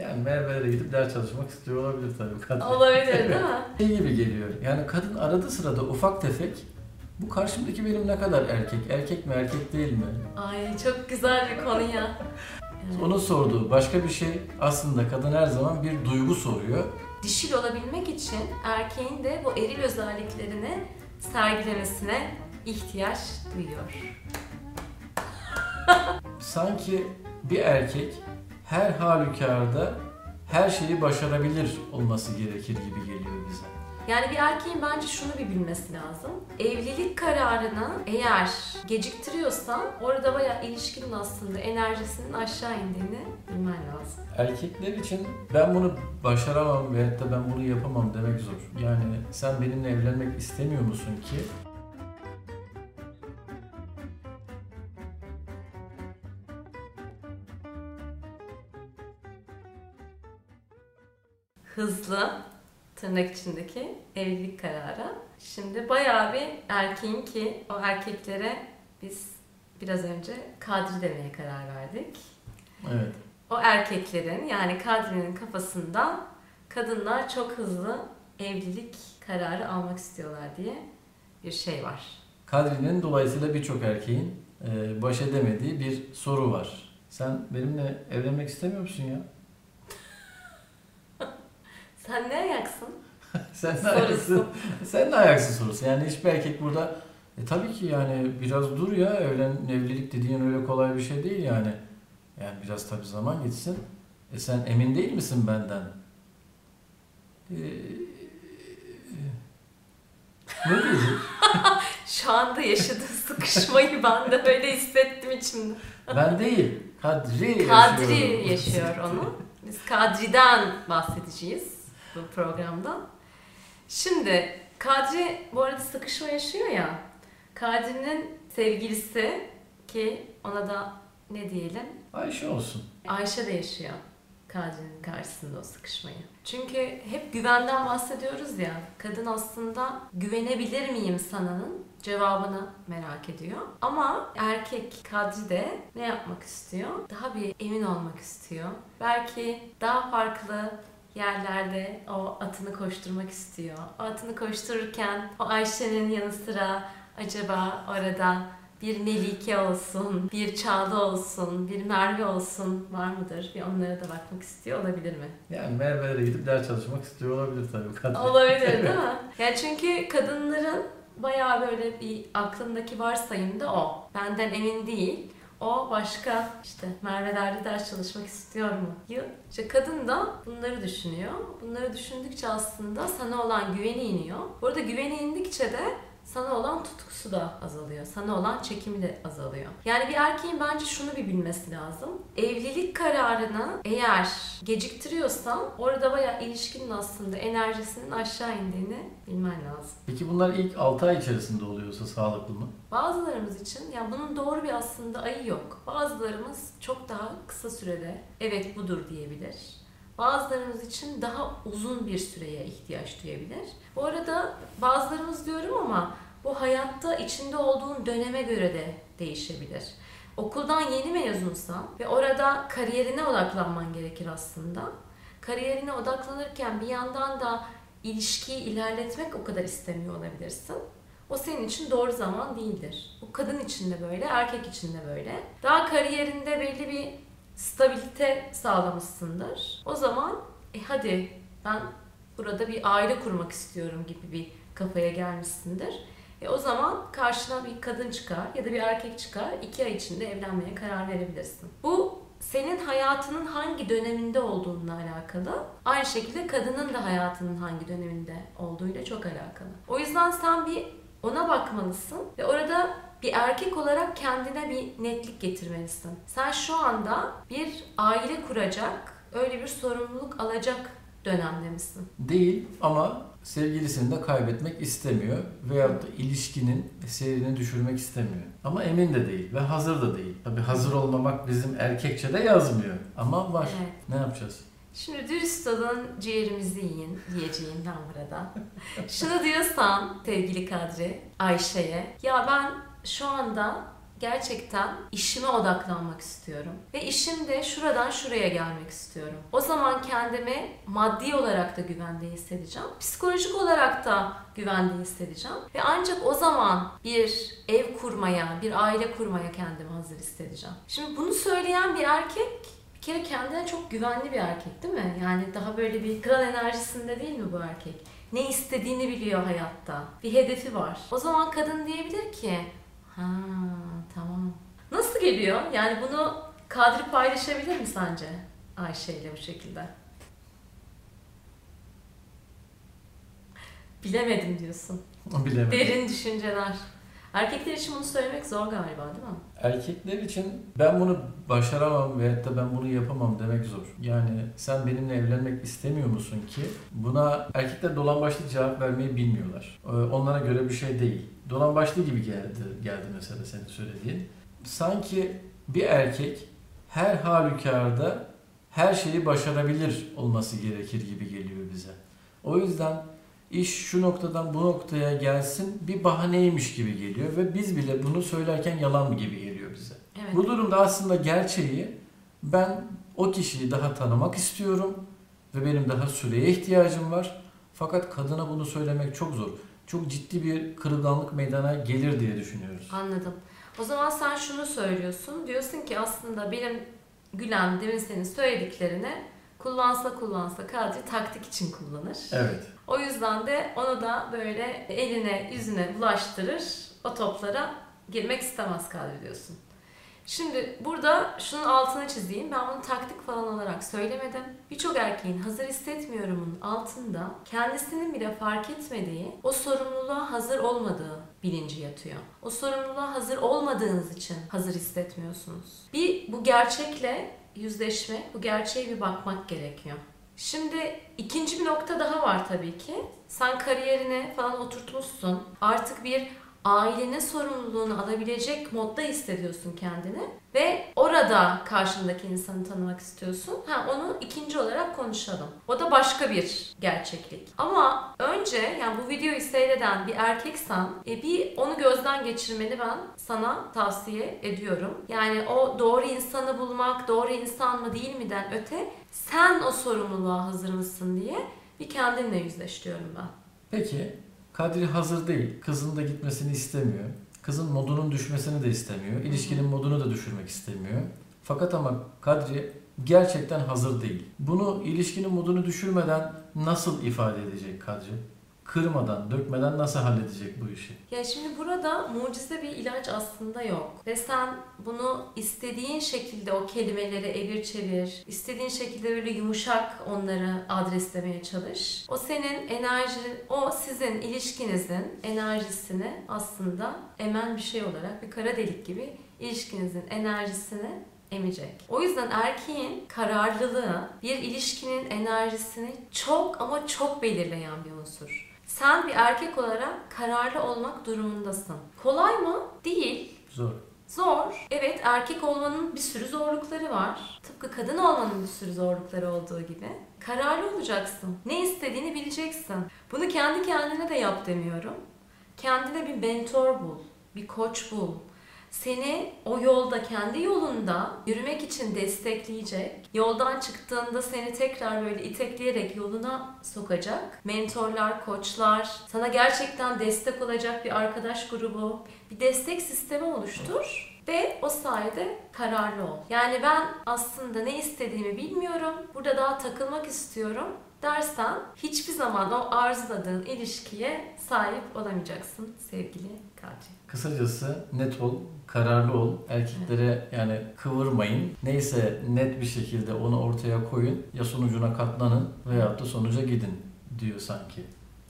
Yani Merve'lere gidip ders çalışmak istiyor olabilir tabii kadın. Olabilir değil mi? Şey gibi geliyor. Yani kadın aradığı sırada ufak tefek bu karşımdaki benim ne kadar erkek? Erkek mi erkek değil mi? Ay çok güzel bir konu ya. Evet. Onun sorduğu başka bir şey aslında kadın her zaman bir duygu soruyor. Dişil olabilmek için erkeğin de bu eril özelliklerini sergilemesine ihtiyaç duyuyor. Sanki bir erkek her halükarda her şeyi başarabilir olması gerekir gibi geliyor bize. Yani bir erkeğin bence şunu bir bilmesi lazım. Evlilik kararını eğer geciktiriyorsan orada bayağı ilişkinin aslında enerjisinin aşağı indiğini bilmen lazım. Erkekler için ben bunu başaramam veyahut da ben bunu yapamam demek zor. Yani sen benimle evlenmek istemiyor musun ki? Hızlı tırnak içindeki evlilik kararı. Şimdi bayağı bir erkeğin ki o erkeklere biz biraz önce kadri demeye karar verdik. Evet. O erkeklerin yani kadrinin kafasında kadınlar çok hızlı evlilik kararı almak istiyorlar diye bir şey var. Kadri'nin dolayısıyla birçok erkeğin e, baş edemediği bir soru var. Sen benimle evlenmek istemiyor musun ya? Sen ne ayaksın? Sen ne ayaksın? Sen ne ayaksın sorusu. Yani hiçbir erkek burada e tabii ki yani biraz dur ya evlen evlilik dediğin öyle kolay bir şey değil yani. Yani biraz tabii zaman geçsin. E sen emin değil misin benden? E, ne diyecek? Şu anda yaşadığı sıkışmayı ben de öyle hissettim içimde. Ben değil. Kadri Kadri yaşıyorum. yaşıyor onu. Biz Kadri'den bahsedeceğiz bu programda. Şimdi Kadri bu arada sıkışma yaşıyor ya. Kadri'nin sevgilisi ki ona da ne diyelim Ayşe olsun. Ayşe de yaşıyor Kadri'nin karşısında o sıkışmayı. Çünkü hep güvenden bahsediyoruz ya. Kadın aslında güvenebilir miyim sananın cevabını merak ediyor. Ama erkek Kadri de ne yapmak istiyor? Daha bir emin olmak istiyor. Belki daha farklı yerlerde o atını koşturmak istiyor. O atını koştururken o Ayşe'nin yanı sıra acaba orada bir Melike olsun, bir Çağla olsun, bir Merve olsun var mıdır? Bir onlara da bakmak istiyor olabilir mi? Yani Merve'lere gidip ders çalışmak istiyor olabilir tabii Kadri. Olabilir değil mi? Yani çünkü kadınların bayağı böyle bir aklındaki varsayım da o. Benden emin değil. O başka işte Merve'lerde ders çalışmak istiyor mu? Ya, İşte kadın da bunları düşünüyor. Bunları düşündükçe aslında sana olan güveni iniyor. Burada güveni indikçe de sana olan tutkusu da azalıyor. Sana olan çekimi de azalıyor. Yani bir erkeğin bence şunu bir bilmesi lazım. Evlilik kararını eğer geciktiriyorsan orada bayağı ilişkinin aslında enerjisinin aşağı indiğini bilmen lazım. Peki bunlar ilk 6 ay içerisinde oluyorsa sağlıklı mı? Bazılarımız için yani bunun doğru bir aslında ayı yok. Bazılarımız çok daha kısa sürede evet budur diyebilir. Bazılarımız için daha uzun bir süreye ihtiyaç duyabilir. Bu arada bazılarımız diyorum ama bu hayatta içinde olduğun döneme göre de değişebilir. Okuldan yeni mezunsan ve orada kariyerine odaklanman gerekir aslında. Kariyerine odaklanırken bir yandan da ilişkiyi ilerletmek o kadar istemiyor olabilirsin. O senin için doğru zaman değildir. Bu kadın için de böyle, erkek için de böyle. Daha kariyerinde belli bir stabilite sağlamışsındır. O zaman e hadi ben burada bir aile kurmak istiyorum gibi bir kafaya gelmişsindir. E o zaman karşına bir kadın çıkar ya da bir erkek çıkar. iki ay içinde evlenmeye karar verebilirsin. Bu senin hayatının hangi döneminde olduğunla alakalı. Aynı şekilde kadının da hayatının hangi döneminde olduğuyla çok alakalı. O yüzden sen bir ona bakmalısın ve orada bir erkek olarak kendine bir netlik getirmelisin. Sen şu anda bir aile kuracak, öyle bir sorumluluk alacak dönemde misin? Değil ama sevgilisini de kaybetmek istemiyor veyahut da ilişkinin seyrini düşürmek istemiyor. Ama emin de değil ve hazır da değil. Tabi hazır olmamak bizim erkekçe de yazmıyor. Ama var. Evet. Ne yapacağız? Şimdi dürüst olun ciğerimizi yiyin diyeceğim ben burada. Şunu diyorsan sevgili Kadri Ayşe'ye ya ben şu anda gerçekten işime odaklanmak istiyorum. Ve işimde şuradan şuraya gelmek istiyorum. O zaman kendimi maddi olarak da güvende hissedeceğim. Psikolojik olarak da güvende hissedeceğim. Ve ancak o zaman bir ev kurmaya, bir aile kurmaya kendimi hazır hissedeceğim. Şimdi bunu söyleyen bir erkek bir kere kendine çok güvenli bir erkek değil mi? Yani daha böyle bir kral enerjisinde değil mi bu erkek? Ne istediğini biliyor hayatta. Bir hedefi var. O zaman kadın diyebilir ki ha tamam. Nasıl geliyor? Yani bunu Kadri paylaşabilir mi sence Ayşe ile bu şekilde? Bilemedim diyorsun. Bilemedim. Derin düşünceler. Erkekler için bunu söylemek zor galiba değil mi? Erkekler için ben bunu başaramam veyahut da ben bunu yapamam demek zor. Yani sen benimle evlenmek istemiyor musun ki? Buna erkekler dolan başlı cevap vermeyi bilmiyorlar. Ee, Onlara göre bir şey değil. Dolan başlı gibi geldi, geldi mesela senin söylediğin. Sanki bir erkek her halükarda her şeyi başarabilir olması gerekir gibi geliyor bize. O yüzden iş şu noktadan bu noktaya gelsin bir bahaneymiş gibi geliyor ve biz bile bunu söylerken yalan gibi geliyor bize. Evet. Bu durumda aslında gerçeği ben o kişiyi daha tanımak istiyorum ve benim daha süreye ihtiyacım var. Fakat kadına bunu söylemek çok zor. Çok ciddi bir kırılganlık meydana gelir diye düşünüyoruz. Anladım. O zaman sen şunu söylüyorsun. Diyorsun ki aslında benim Gülen demin senin söylediklerini kullansa kullansa Kadri taktik için kullanır. Evet. O yüzden de onu da böyle eline yüzüne bulaştırır. O toplara girmek istemez Kadri diyorsun. Şimdi burada şunun altını çizeyim. Ben bunu taktik falan olarak söylemedim. Birçok erkeğin hazır hissetmiyorumun altında kendisinin bile fark etmediği o sorumluluğa hazır olmadığı bilinci yatıyor. O sorumluluğa hazır olmadığınız için hazır hissetmiyorsunuz. Bir bu gerçekle yüzleşme, bu gerçeğe bir bakmak gerekiyor. Şimdi ikinci bir nokta daha var tabii ki. Sen kariyerini falan oturtmuşsun. Artık bir ailenin sorumluluğunu alabilecek modda hissediyorsun kendini ve orada karşındaki insanı tanımak istiyorsun. Ha onu ikinci olarak konuşalım. O da başka bir gerçeklik. Ama önce yani bu videoyu seyreden bir erkeksen e, bir onu gözden geçirmeni ben sana tavsiye ediyorum. Yani o doğru insanı bulmak, doğru insan mı değil miden öte sen o sorumluluğa hazır mısın diye bir kendinle yüzleş diyorum ben. Peki Kadri hazır değil. Kızın da gitmesini istemiyor. Kızın modunun düşmesini de istemiyor. İlişkinin modunu da düşürmek istemiyor. Fakat ama Kadri gerçekten hazır değil. Bunu ilişkinin modunu düşürmeden nasıl ifade edecek Kadri? Kırmadan, dökmeden nasıl halledecek bu işi? Ya şimdi burada mucize bir ilaç aslında yok. Ve sen bunu istediğin şekilde o kelimeleri evir çevir, istediğin şekilde böyle yumuşak onları adreslemeye çalış. O senin enerji, o sizin ilişkinizin enerjisini aslında emen bir şey olarak bir kara delik gibi ilişkinizin enerjisini emecek. O yüzden erkeğin kararlılığı bir ilişkinin enerjisini çok ama çok belirleyen bir unsur. Sen bir erkek olarak kararlı olmak durumundasın. Kolay mı? Değil. Zor. Zor. Evet erkek olmanın bir sürü zorlukları var. Tıpkı kadın olmanın bir sürü zorlukları olduğu gibi. Kararlı olacaksın. Ne istediğini bileceksin. Bunu kendi kendine de yap demiyorum. Kendine bir mentor bul. Bir koç bul. Seni o yolda, kendi yolunda yürümek için destekleyecek, yoldan çıktığında seni tekrar böyle itekleyerek yoluna sokacak mentorlar, koçlar, sana gerçekten destek olacak bir arkadaş grubu, bir destek sistemi oluştur ve o sayede kararlı ol. Yani ben aslında ne istediğimi bilmiyorum, burada daha takılmak istiyorum dersen hiçbir zaman o arzuladığın ilişkiye sahip olamayacaksın sevgili Kadri. Kısacası net ol, kararlı ol. Erkeklere yani kıvırmayın. Neyse net bir şekilde onu ortaya koyun. Ya sonucuna katlanın veyahut da sonuca gidin diyor sanki.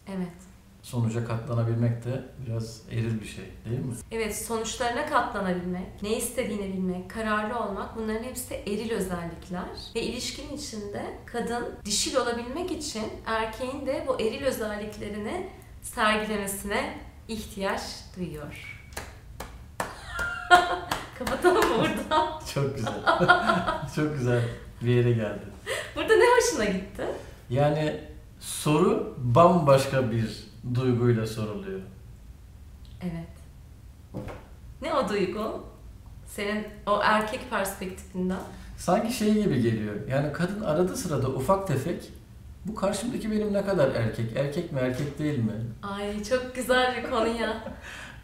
Evet. Sonuca katlanabilmek de biraz eril bir şey değil mi? Evet sonuçlarına katlanabilmek, ne istediğini bilmek, kararlı olmak bunların hepsi eril özellikler. Ve ilişkinin içinde kadın dişil olabilmek için erkeğin de bu eril özelliklerini sergilemesine ihtiyaç duyuyor. Kapatalım burada? Çok güzel. Çok güzel bir yere geldi. Burada ne hoşuna gitti? Yani soru bambaşka bir duyguyla soruluyor. Evet. Ne o duygu? Senin o erkek perspektifinden. Sanki şey gibi geliyor. Yani kadın arada sırada ufak tefek bu karşımdaki benim ne kadar erkek? Erkek mi erkek değil mi? Ay çok güzel bir konu ya.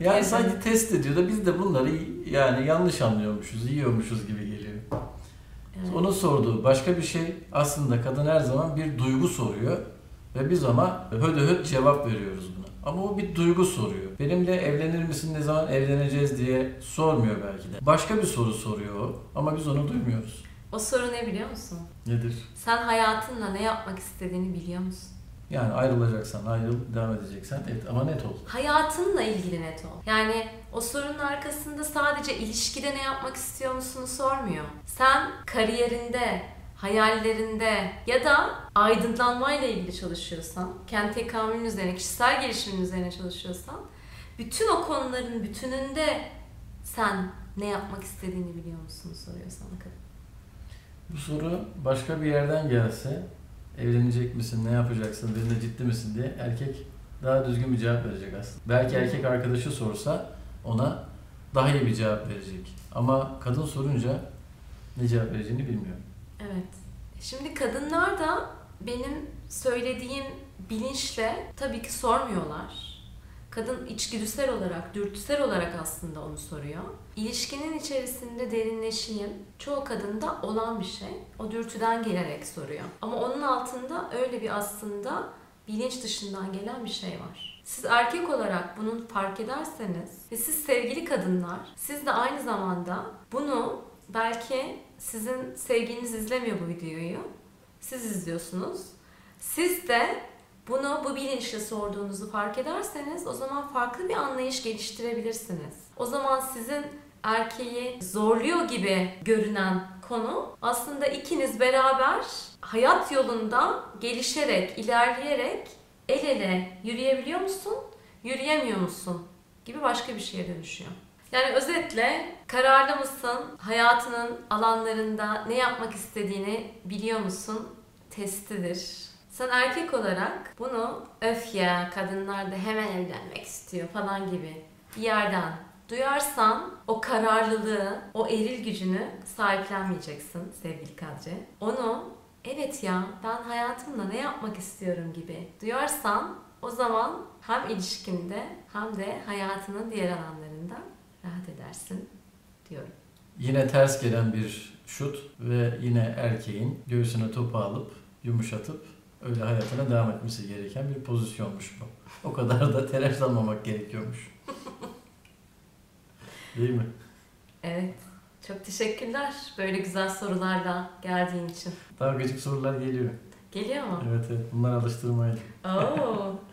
Yani Evet. sanki test ediyor da biz de bunları yani yanlış anlıyormuşuz, yiyormuşuz gibi geliyor. Evet. Onun sorduğu başka bir şey aslında kadın her zaman bir duygu soruyor ve biz ama hödö höt cevap veriyoruz buna. Ama o bir duygu soruyor. Benimle evlenir misin ne zaman evleneceğiz diye sormuyor belki de. Başka bir soru soruyor o ama biz onu duymuyoruz. O soru ne biliyor musun? Nedir? Sen hayatınla ne yapmak istediğini biliyor musun? Yani ayrılacaksan ayrıl, devam edeceksen et ama net ol. Hayatınla ilgili net ol. Yani o sorunun arkasında sadece ilişkide ne yapmak istiyor musunu sormuyor. Sen kariyerinde, hayallerinde ya da aydınlanmayla ilgili çalışıyorsan, kendi tekamülün üzerine, kişisel gelişimin üzerine çalışıyorsan, bütün o konuların bütününde sen ne yapmak istediğini biliyor musun soruyor sana kadın. Bu soru başka bir yerden gelse evlenecek misin, ne yapacaksın, benimle ciddi misin diye erkek daha düzgün bir cevap verecek aslında. Belki erkek arkadaşı sorsa ona daha iyi bir cevap verecek. Ama kadın sorunca ne cevap vereceğini bilmiyor. Evet. Şimdi kadınlar da benim söylediğim bilinçle tabii ki sormuyorlar. Kadın içgüdüsel olarak, dürtüsel olarak aslında onu soruyor. İlişkinin içerisinde derinleşeyim çoğu kadında olan bir şey. O dürtüden gelerek soruyor. Ama onun altında öyle bir aslında bilinç dışından gelen bir şey var. Siz erkek olarak bunu fark ederseniz ve siz sevgili kadınlar, siz de aynı zamanda bunu belki sizin sevgiliniz izlemiyor bu videoyu. Siz izliyorsunuz. Siz de bunu bu bilinçle sorduğunuzu fark ederseniz o zaman farklı bir anlayış geliştirebilirsiniz. O zaman sizin erkeği zorluyor gibi görünen konu aslında ikiniz beraber hayat yolunda gelişerek, ilerleyerek el ele yürüyebiliyor musun, yürüyemiyor musun gibi başka bir şeye dönüşüyor. Yani özetle kararlı mısın? Hayatının alanlarında ne yapmak istediğini biliyor musun? Testidir. Sen erkek olarak bunu öf ya kadınlar da hemen evlenmek istiyor falan gibi bir yerden duyarsan o kararlılığı, o eril gücünü sahiplenmeyeceksin sevgili Kadri. Onu evet ya ben hayatımda ne yapmak istiyorum gibi duyarsan o zaman hem ilişkinde hem de hayatının diğer alanlarında rahat edersin diyorum. Yine ters gelen bir şut ve yine erkeğin göğsüne topu alıp yumuşatıp öyle hayatına devam etmesi gereken bir pozisyonmuş bu. O kadar da telaşlanmamak gerekiyormuş. Değil mi? Evet. Çok teşekkürler böyle güzel sorularla geldiğin için. Daha gıcık sorular geliyor. Geliyor mu? Evet evet bunlar alıştırmayla. Oo.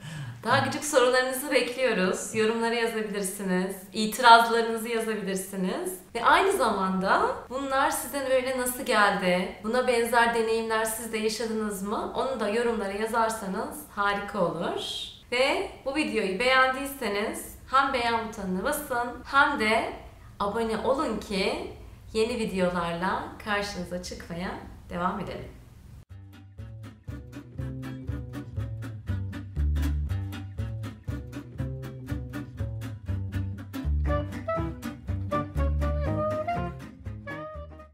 Daha gıcık sorularınızı bekliyoruz. Yorumlara yazabilirsiniz. İtirazlarınızı yazabilirsiniz. Ve aynı zamanda bunlar size böyle nasıl geldi? Buna benzer deneyimler siz de yaşadınız mı? Onu da yorumlara yazarsanız harika olur. Ve bu videoyu beğendiyseniz hem beğen butonuna basın hem de abone olun ki yeni videolarla karşınıza çıkmaya devam edelim.